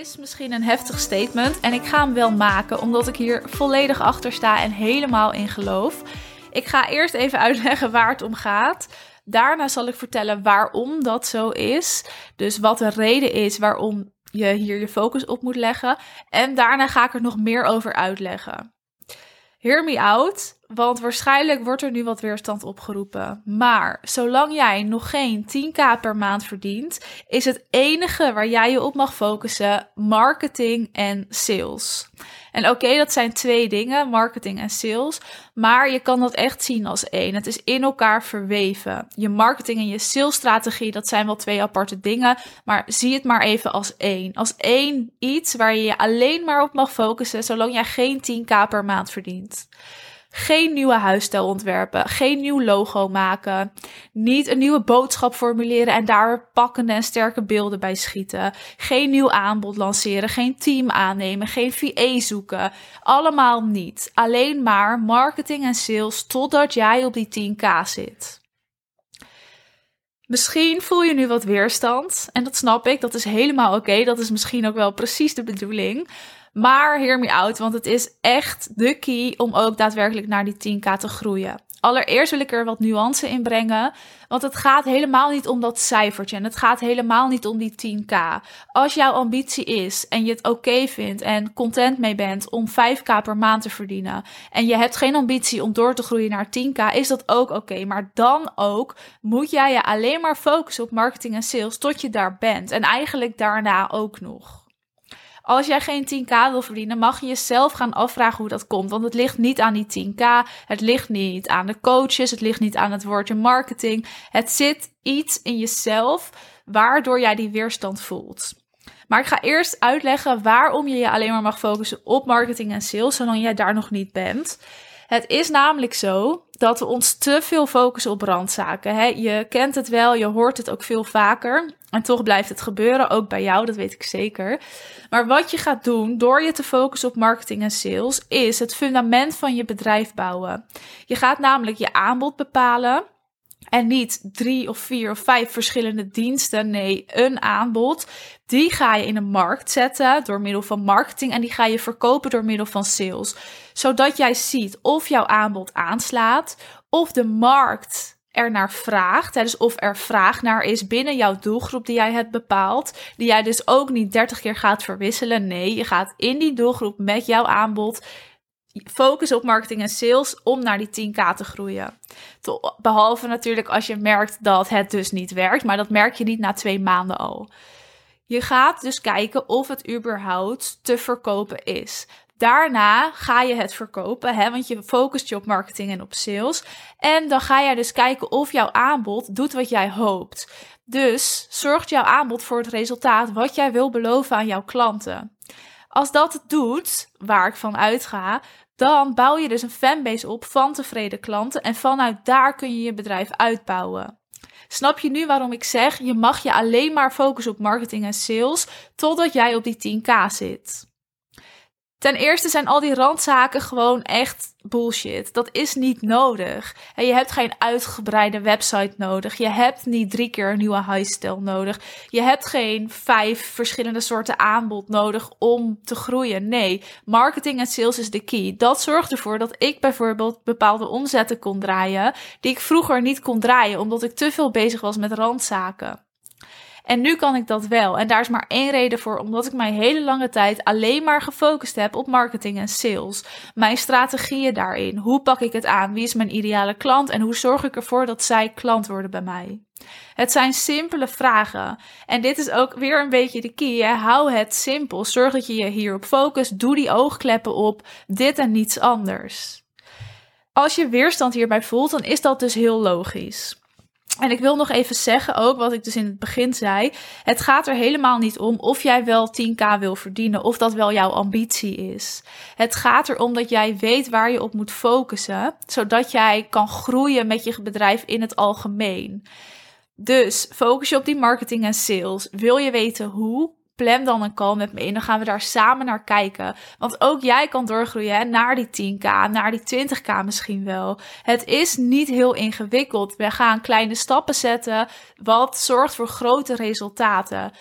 Is misschien een heftig statement en ik ga hem wel maken omdat ik hier volledig achter sta en helemaal in geloof. Ik ga eerst even uitleggen waar het om gaat. Daarna zal ik vertellen waarom dat zo is. Dus wat de reden is waarom je hier je focus op moet leggen. En daarna ga ik er nog meer over uitleggen. Hear me out, want waarschijnlijk wordt er nu wat weerstand opgeroepen. Maar zolang jij nog geen 10k per maand verdient, is het enige waar jij je op mag focussen marketing en sales. En oké, dat zijn twee dingen, marketing en sales. Maar je kan dat echt zien als één. Het is in elkaar verweven. Je marketing en je salesstrategie, dat zijn wel twee aparte dingen. Maar zie het maar even als één. Als één iets waar je je alleen maar op mag focussen, zolang jij geen 10k per maand verdient. Geen nieuwe huisstijl ontwerpen. Geen nieuw logo maken. Niet een nieuwe boodschap formuleren en daar pakkende en sterke beelden bij schieten. Geen nieuw aanbod lanceren. Geen team aannemen. Geen VA zoeken. Allemaal niet. Alleen maar marketing en sales totdat jij op die 10k zit. Misschien voel je nu wat weerstand. En dat snap ik. Dat is helemaal oké. Dat is misschien ook wel precies de bedoeling. Maar hear me out, want het is echt de key om ook daadwerkelijk naar die 10k te groeien. Allereerst wil ik er wat nuance in brengen, want het gaat helemaal niet om dat cijfertje en het gaat helemaal niet om die 10k. Als jouw ambitie is en je het oké vindt en content mee bent om 5k per maand te verdienen en je hebt geen ambitie om door te groeien naar 10k, is dat ook oké. Maar dan ook moet jij je alleen maar focussen op marketing en sales tot je daar bent en eigenlijk daarna ook nog. Als jij geen 10k wil verdienen, mag je jezelf gaan afvragen hoe dat komt. Want het ligt niet aan die 10k. Het ligt niet aan de coaches. Het ligt niet aan het woordje marketing. Het zit iets in jezelf waardoor jij die weerstand voelt. Maar ik ga eerst uitleggen waarom je je alleen maar mag focussen op marketing en sales, zolang jij daar nog niet bent. Het is namelijk zo dat we ons te veel focussen op randzaken. Hè? Je kent het wel, je hoort het ook veel vaker. En toch blijft het gebeuren, ook bij jou, dat weet ik zeker. Maar wat je gaat doen door je te focussen op marketing en sales, is het fundament van je bedrijf bouwen. Je gaat namelijk je aanbod bepalen. En niet drie of vier of vijf verschillende diensten. Nee, een aanbod. Die ga je in een markt zetten door middel van marketing. En die ga je verkopen door middel van sales. Zodat jij ziet of jouw aanbod aanslaat. Of de markt er naar vraagt. Dus of er vraag naar is binnen jouw doelgroep die jij hebt bepaald. Die jij dus ook niet 30 keer gaat verwisselen. Nee, je gaat in die doelgroep met jouw aanbod focus op marketing en sales om naar die 10k te groeien. Behalve natuurlijk als je merkt dat het dus niet werkt, maar dat merk je niet na twee maanden al. Je gaat dus kijken of het überhaupt te verkopen is. Daarna ga je het verkopen, hè, want je focust je op marketing en op sales. En dan ga jij dus kijken of jouw aanbod doet wat jij hoopt. Dus zorgt jouw aanbod voor het resultaat wat jij wil beloven aan jouw klanten. Als dat het doet, waar ik van uitga, dan bouw je dus een fanbase op van tevreden klanten en vanuit daar kun je je bedrijf uitbouwen. Snap je nu waarom ik zeg, je mag je alleen maar focussen op marketing en sales totdat jij op die 10k zit? Ten eerste zijn al die randzaken gewoon echt bullshit. Dat is niet nodig. Je hebt geen uitgebreide website nodig. Je hebt niet drie keer een nieuwe huisstijl nodig. Je hebt geen vijf verschillende soorten aanbod nodig om te groeien. Nee, marketing en sales is de key. Dat zorgt ervoor dat ik bijvoorbeeld bepaalde omzetten kon draaien die ik vroeger niet kon draaien omdat ik te veel bezig was met randzaken. En nu kan ik dat wel. En daar is maar één reden voor, omdat ik mijn hele lange tijd alleen maar gefocust heb op marketing en sales. Mijn strategieën daarin. Hoe pak ik het aan? Wie is mijn ideale klant? En hoe zorg ik ervoor dat zij klant worden bij mij? Het zijn simpele vragen. En dit is ook weer een beetje de key. Hou het simpel. Zorg dat je je hierop focust. Doe die oogkleppen op. Dit en niets anders. Als je weerstand hierbij voelt, dan is dat dus heel logisch. En ik wil nog even zeggen, ook wat ik dus in het begin zei. Het gaat er helemaal niet om of jij wel 10k wil verdienen, of dat wel jouw ambitie is. Het gaat erom dat jij weet waar je op moet focussen, zodat jij kan groeien met je bedrijf in het algemeen. Dus focus je op die marketing en sales. Wil je weten hoe? Plan dan een call met me in. Dan gaan we daar samen naar kijken. Want ook jij kan doorgroeien hè, naar die 10k, naar die 20k misschien wel. Het is niet heel ingewikkeld. We gaan kleine stappen zetten, wat zorgt voor grote resultaten.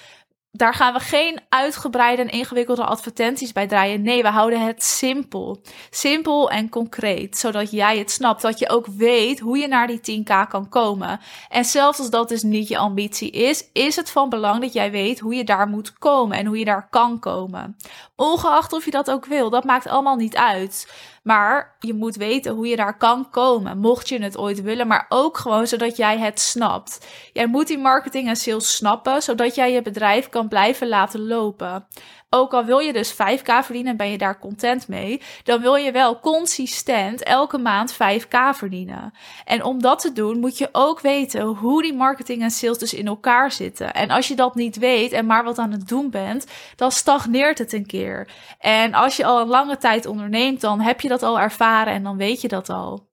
Daar gaan we geen uitgebreide en ingewikkelde advertenties bij draaien. Nee, we houden het simpel. Simpel en concreet, zodat jij het snapt. Dat je ook weet hoe je naar die 10k kan komen. En zelfs als dat dus niet je ambitie is, is het van belang dat jij weet hoe je daar moet komen en hoe je daar kan komen. Ongeacht of je dat ook wil, dat maakt allemaal niet uit. Maar je moet weten hoe je daar kan komen, mocht je het ooit willen, maar ook gewoon zodat jij het snapt. Jij moet die marketing en sales snappen, zodat jij je bedrijf blijven laten lopen. Ook al wil je dus 5k verdienen en ben je daar content mee, dan wil je wel consistent elke maand 5k verdienen. En om dat te doen, moet je ook weten hoe die marketing en sales dus in elkaar zitten. En als je dat niet weet en maar wat aan het doen bent, dan stagneert het een keer. En als je al een lange tijd onderneemt, dan heb je dat al ervaren en dan weet je dat al.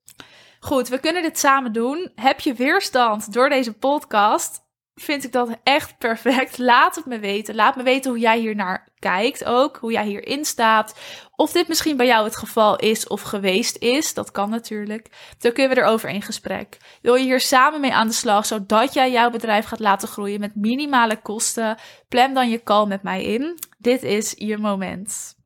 Goed, we kunnen dit samen doen. Heb je weerstand door deze podcast? Vind ik dat echt perfect. Laat het me weten. Laat me weten hoe jij hier naar kijkt ook. Hoe jij hierin staat. Of dit misschien bij jou het geval is of geweest is. Dat kan natuurlijk. Dan kunnen we erover in gesprek. Wil je hier samen mee aan de slag, zodat jij jouw bedrijf gaat laten groeien met minimale kosten? Plan dan je call met mij in. Dit is je moment.